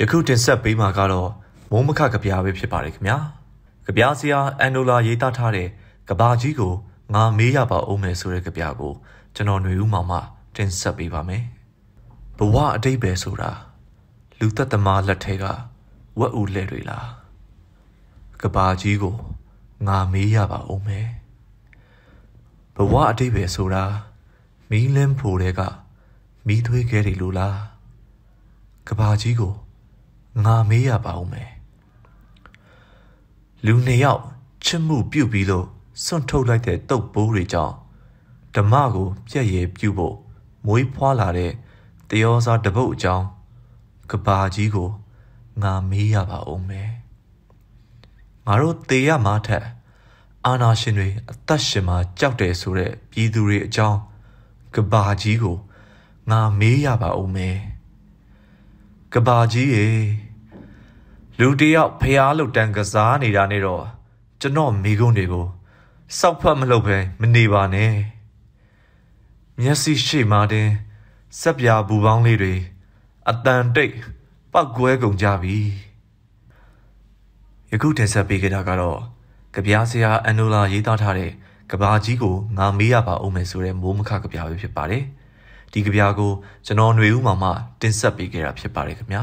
ယခုတင်ဆက်ပေးမှာကတော့မုံမခကဗျာပဲဖြစ်ပါတယ်ခင်ဗျာကဗျာဆရာအန်ဒိုလာရေးသားထားတဲ့ကဘာကြီးကိုငါမေးရပါအောင်မယ်ဆိုတဲ့ကဗျာကိုကျွန်တော်ຫນွေဦးမောင်မှတင်ဆက်ပေးပါမယ်ဘဝအတိတ်ပဲဆိုတာလူသက်သမားလက်ထဲကဝက်ဦးလက်တွေလားကဘာကြီးကိုငါမေးရပါအောင်မယ်ဘဝအတိတ်ပဲဆိုတာမီးလင်းဖို့တဲ့ကမီးသွေးခဲတွေလိုလားကဘာကြီးကို ငါမေးရပါဦးမယ်လူနှစ်ယောက်ချစ်မှုပြုတ်ပြီးလို့စွန့်ထုတ်လိုက်တဲ့တုတ်ပိုးတွေကြောင့်ဓမ္မကိုပြည့်ရည်ပြုဖို့မွေးဖွားလာတဲ့တယောစားတပုတ်အကြောင်းကဘာကြီးကိုငါမေးရပါဦးမယ်ငါတို့တေရမှာထက်အာနာရှင်တွေအသက်ရှင်မှာကြောက်တယ်ဆိုတဲ့ပြည်သူတွေအကြောင်းကဘာကြီးကိုငါမေးရပါဦးမယ်ကဘာကြီးရေ လူတယောက်ဖျားလို့တန်ကစားနေတာနဲ့တော့ကျွန်တော်မိကုန်းတွေကိုစောက်ဖတ်မလုပ်ပဲမနေပါနဲ့မျက်စိရှိမှတင်စက်ပြာဘူပေါင်းလေးတွေအတန်တိတ်ပောက်ကွဲကုန်ကြပြီယခုတင်ဆက်ပေးခဲ့တာကတော့ကဗျာဆရာအန်နိုလာရေးသားထားတဲ့ကဘာကြီးကိုငါမေးရပါဦးမယ်ဆိုတဲ့မိုးမခကဗျာပဲဖြစ်ပါတယ်ဒီကဗျာကိုကျွန်တော်ຫນွေဦးမောင်မှတင်ဆက်ပေးခဲ့တာဖြစ်ပါတယ်ခင်ဗျာ